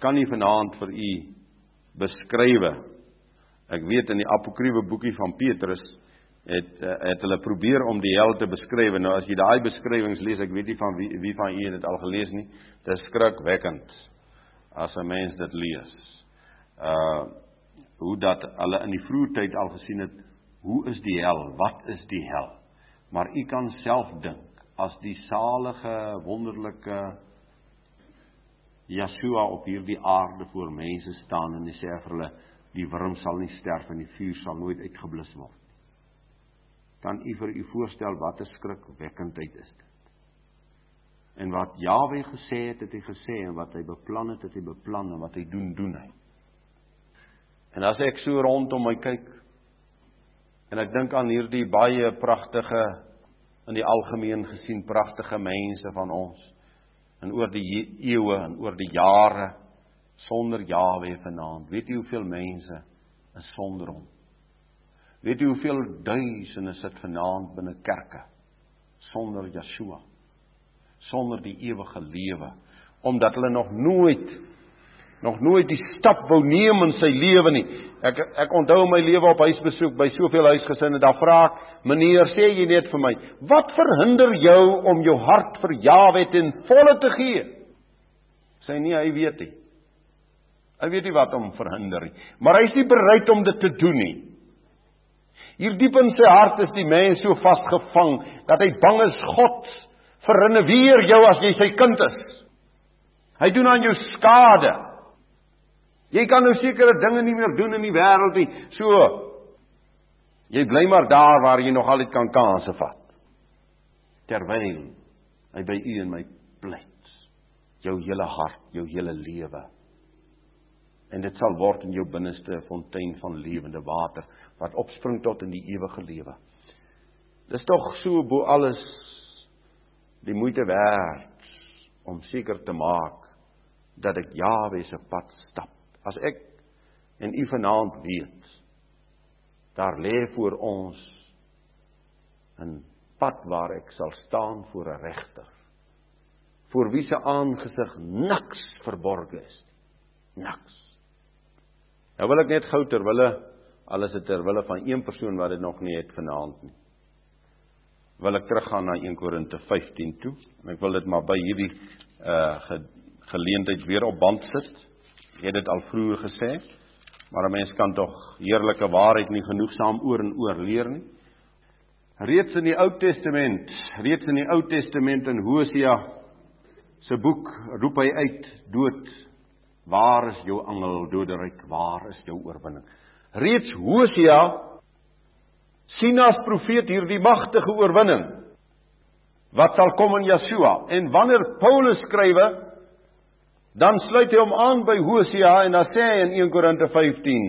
kan nie vanaand vir u beskrywe. Ek weet in die apokriewe boekie van Petrus het eh, het hulle probeer om die hel te beskryf. Nou as jy daai beskrywings lees, ek weet nie van wie wie van u dit al gelees nie. Dit is skrikwekkend as 'n mens dit lees. Uh hoe dat hulle in die vroeë tyd al gesien het hoe is die hel? Wat is die hel? Maar u kan self dink as die salige wonderlike Yeshua op hierdie aarde voor mense staan en hy sê vir hulle die wurm sal nie sterf en die vuur sal nooit uitgeblus word. Dan u vir u voorstel wat 'n skrikwekkendheid is dit. En wat Jawe gesê het, het hy gesê en wat hy beplan het, het hy beplan en wat hy doen, doen hy. En as ek so rondom my kyk en ek dink aan hierdie baie pragtige in die algemeen gesien pragtige mense van ons en oor die eeue en oor die jare sonder Jawe vanaand. Weet jy hoeveel mense is sonder hom? Weet jy hoeveel duisende sit vanaand binne kerke sonder Yeshua? Sonder die ewige lewe omdat hulle nog nooit nog nooit die stap wou neem in sy lewe nie. Ek ek onthou my lewe op huisbesoek by soveel huisgesinne, dan vra ek, "Meneer, sê jy net vir my, wat verhinder jou om jou hart vir Jawe ten volle te gee?" Sê nee, hy weet nie. Hy weet nie wat hom verhinder nie, maar hy is nie bereid om dit te doen nie. Hier diep in sy hart is die mens so vasgevang dat hy bang is God verrenneer jou as jy sy kind is. Hy doen aan jou skade. Jy kan nou sekere dinge nie meer doen in die wêreld nie. So jy bly maar daar waar jy nog altyd kan kansse vat. Terwyl hy by u en my pleit. Jou hele hart, jou hele lewe. En dit sal word in jou binneste 'n fontein van lewende water wat opspring tot in die ewige lewe. Dis tog so bo alles die moeite werd om seker te maak dat ek Jahwe se pad stap As ek en u vanaand weet, daar lê voor ons 'n pad waar ek sal staan voor 'n regter. Voor wie se aangesig niks verborge is. Niks. Nou wil ek net gou terwille alles het terwille van een persoon wat dit nog nie het vanaand nie. Wil ek teruggaan na 1 Korinte 15 toe en ek wil dit maar by hierdie uh ge, geleentheid weer op band sit. Ek het dit al vroeër gesê, maar 'n mens kan tog heerlike waarheid nie genoegsaam oor en oor leer nie. Reeds in die Ou Testament, reeds in die Ou Testament in Hosea se boek roep hy uit dood waar is jou angel doderyk waar is jou oorwinning? Reeds Hosea sien as profeet hierdie magtige oorwinning wat sal kom in Yeshua. En wanneer Paulus skrywe Dan sluit hy hom aan by Hosea en dan sê hy in 1 Korinte 15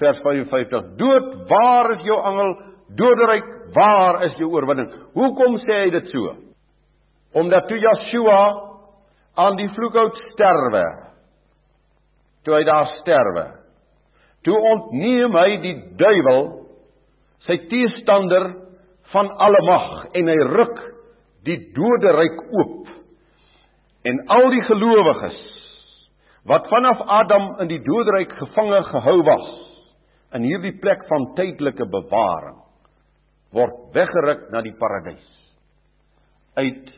vers 55: Dood, waar is jou angel? Doderyk, waar is jou oorwinning? Hoekom sê hy dit so? Omdat toe Joshua aan die vloekhout sterwe, toe hy daar sterwe, toe ontneem hy die duiwel sy teestander van alle mag en hy ruk die doderyk oop. En al die gelowiges wat vanaf Adam in die doodryk gevange gehou was in hierdie plek van tydelike bewaring word weggeruk na die paradys uit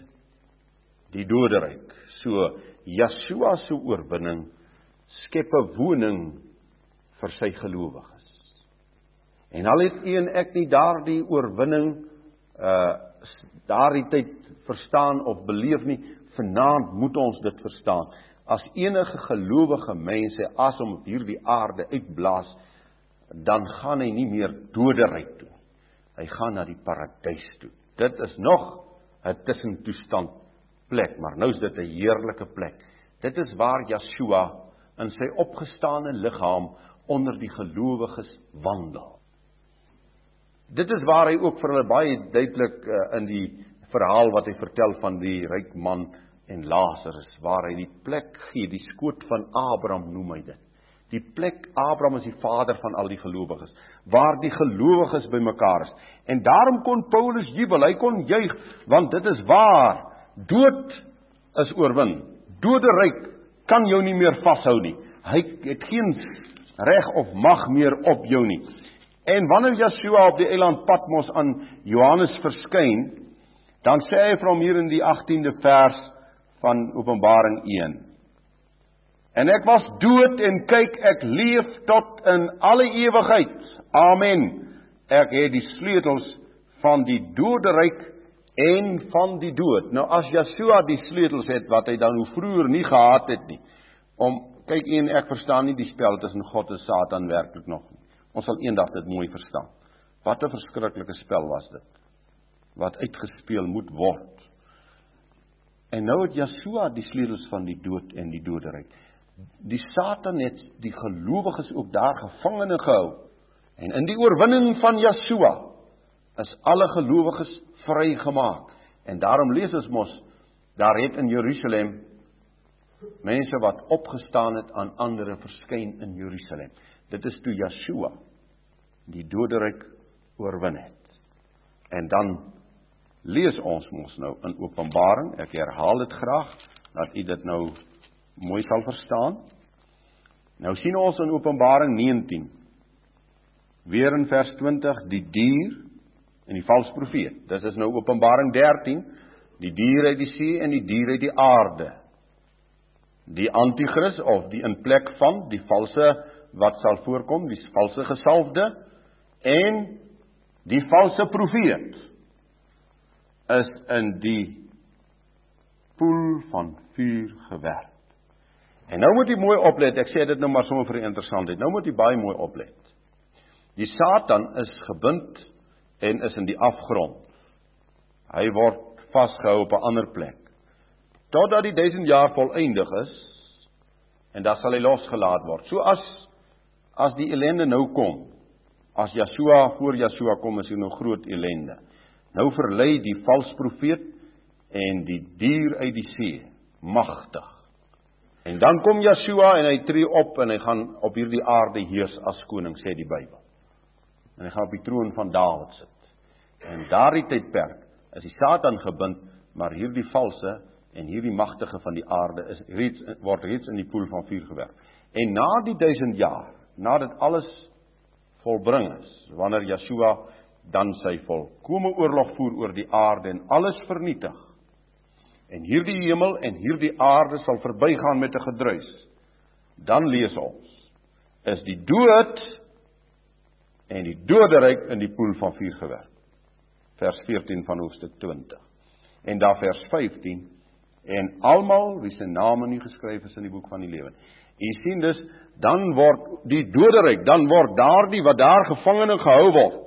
die doodryk so Yeshua se oorwinning skep 'n woning vir sy gelowiges. En al het u en ek nie daardie oorwinning uh daardie tyd verstaan of beleef nie vanaand moet ons dit verstaan as enige gelowige mense as om op hierdie aarde uitblaas, dan gaan hy nie meer doderyk toe. Hy gaan na die paradys toe. Dit is nog 'n tussentoestand plek, maar nou is dit 'n heerlike plek. Dit is waar Yeshua in sy opgestane liggaam onder die gelowiges wandel. Dit is waar hy ook vir hulle baie duidelik uh, in die verhaal wat hy vertel van die ryk man en Lazarus waar hy die plek gee, die skoot van Abraham noem hy dit. Die plek Abraham is die vader van al die gelowiges, waar die gelowiges bymekaar is. En daarom kon Paulus jubel, hy kon juig want dit is waar dood is oorwin. Doderyk kan jou nie meer vashou nie. Hy het geen reg of mag meer op jou nie. En wanneer Yeshua op die eiland Patmos aan Johannes verskyn, dan sê hy vir hom hier in die 18de vers van Openbaring 1. En ek was dood en kyk ek leef tot in alle ewigheid. Amen. Ek het die sleutels van die doderyk en van die dood. Nou as Yeshua die sleutels het wat hy dan hoe vroeër nie gehad het nie. Om kyk een ek verstaan nie die spel tussen God en Satan werklik nog nie. Ons sal eendag dit mooi verstaan. Wat 'n verskriklike spel was dit wat uitgespeel moet word. En nou het Yeshua die sleutels van die dood en die doderyk. Die Satan het die gelowiges ook daar gevangene gehou. En in die oorwinning van Yeshua is alle gelowiges vrygemaak. En daarom lees ons mos daar het in Jerusalem mense wat opgestaan het aan ander verskyn in Jerusalem. Dit is toe Yeshua die doderyk oorwin het. En dan lees ons mos nou in Openbaring, ek herhaal dit graag dat u dit nou mooi sal verstaan. Nou sien ons in Openbaring 19 weer in vers 20 die dier en die valse profeet. Dis is nou Openbaring 13, die dier uit die see en die dier uit die aarde. Die anti-kris of die in plek van die valse wat sal voorkom, die valse gesalfde en die valse profeet is in die poel van vuur gewerp. En nou moet jy mooi oplet, ek sê dit nou maar sommer vir interessantheid. Nou moet jy baie mooi oplet. Die Satan is gebind en is in die afgrond. Hy word vasgehou op 'n ander plek. Totdat die 1000 jaar volëindig is en dan sal hy losgelaat word. So as as die ellende nou kom, as Yeshua voor Yeshua kom is hier nou groot ellende. Nou verlei die valse profeet en die dier uit die see magtig. En dan kom Yeshua en hy tree op en hy gaan op hierdie aarde heers as koning sê die Bybel en hy gaan op die troon van Dawid sit. En daardie tydperk is die Satan gebind, maar hierdie valse en hierdie magtige van die aarde is reeds word reeds in die poel van vuur gewerp. En na die 1000 jaar, nadat alles volbring is, wanneer Yeshua dan sy volkomme oorlog voer oor die aarde en alles vernietig. En hierdie hemel en hierdie aarde sal verbygaan met 'n gedruis. Dan lees ons is die dood en die doderyk in die poel van vuur gewerp. Vers 14 van hoofstuk 20. En daar vers 15 en almal wie se name nie geskryf is in die boek van die lewe. U sien dus dan word die doderyk, dan word daardie wat daar gevangene gehou word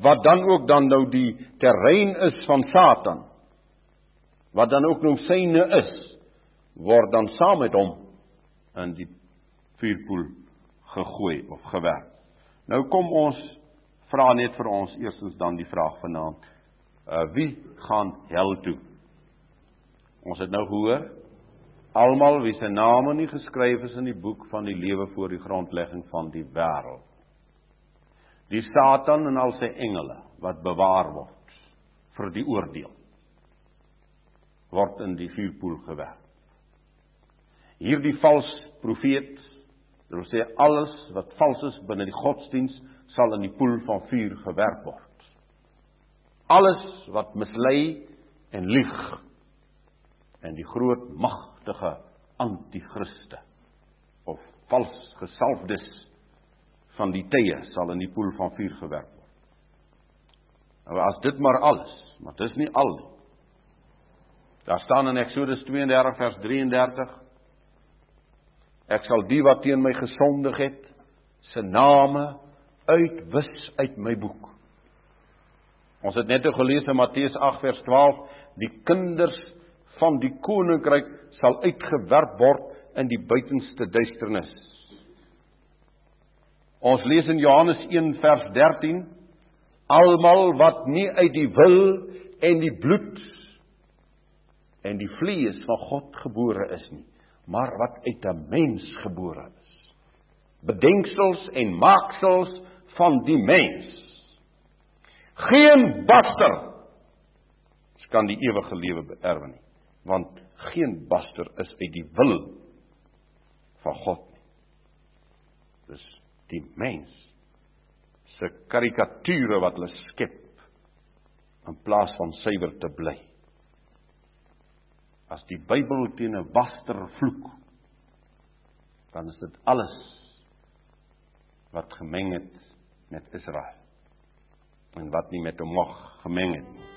wat dan ook dan nou die terrein is van Satan wat dan ook nou syne is word dan saam met hom in die vuurpoel gegooi of gewerp. Nou kom ons vra net vir ons eerstens dan die vraag vanaand. Uh wie gaan hel toe? Ons het nou gehoor almal wie se name nie geskryf is in die boek van die lewe voor die grondlegging van die wêreld. Die Satan en al sy engele wat bewaar word vir die oordeel word in die vuurpoel gewerp. Hierdie vals profeet Dit wil sê alles wat vals is binne die godsdiens sal in die poel van vuur gewerp word. Alles wat mislei en lieg en die groot magtige anti-kriste of vals gesalfdes van die tye sal in die poel van vuur gewerp word. Nou as dit maar alles, maar dis nie al nie. Daar staan in Eksodus 32 vers 33 Ek sal die wat teen my gesondig het, se name uitwis uit my boek. Ons het net gelees in Matteus 8 vers 12, die kinders van die koninkryk sal uitgewerp word in die buitenste duisternis. Ons lees in Johannes 1 vers 13, almal wat nie uit die wil en die bloed en die vlees van God gebore is nie, maar wat uit 'n mens gebore is. Bedenksels en maaksels van die mens. Geen baster kan die ewige lewe beerwe nie, want geen baster is uit die wil van God nie. Dis die mens se karikature wat hulle skep in plaas van suiwer te bly. As die Bybel teen 'n waster vloek, dan is dit alles wat gemeng het met Israel en wat nie met hom mag gemeng het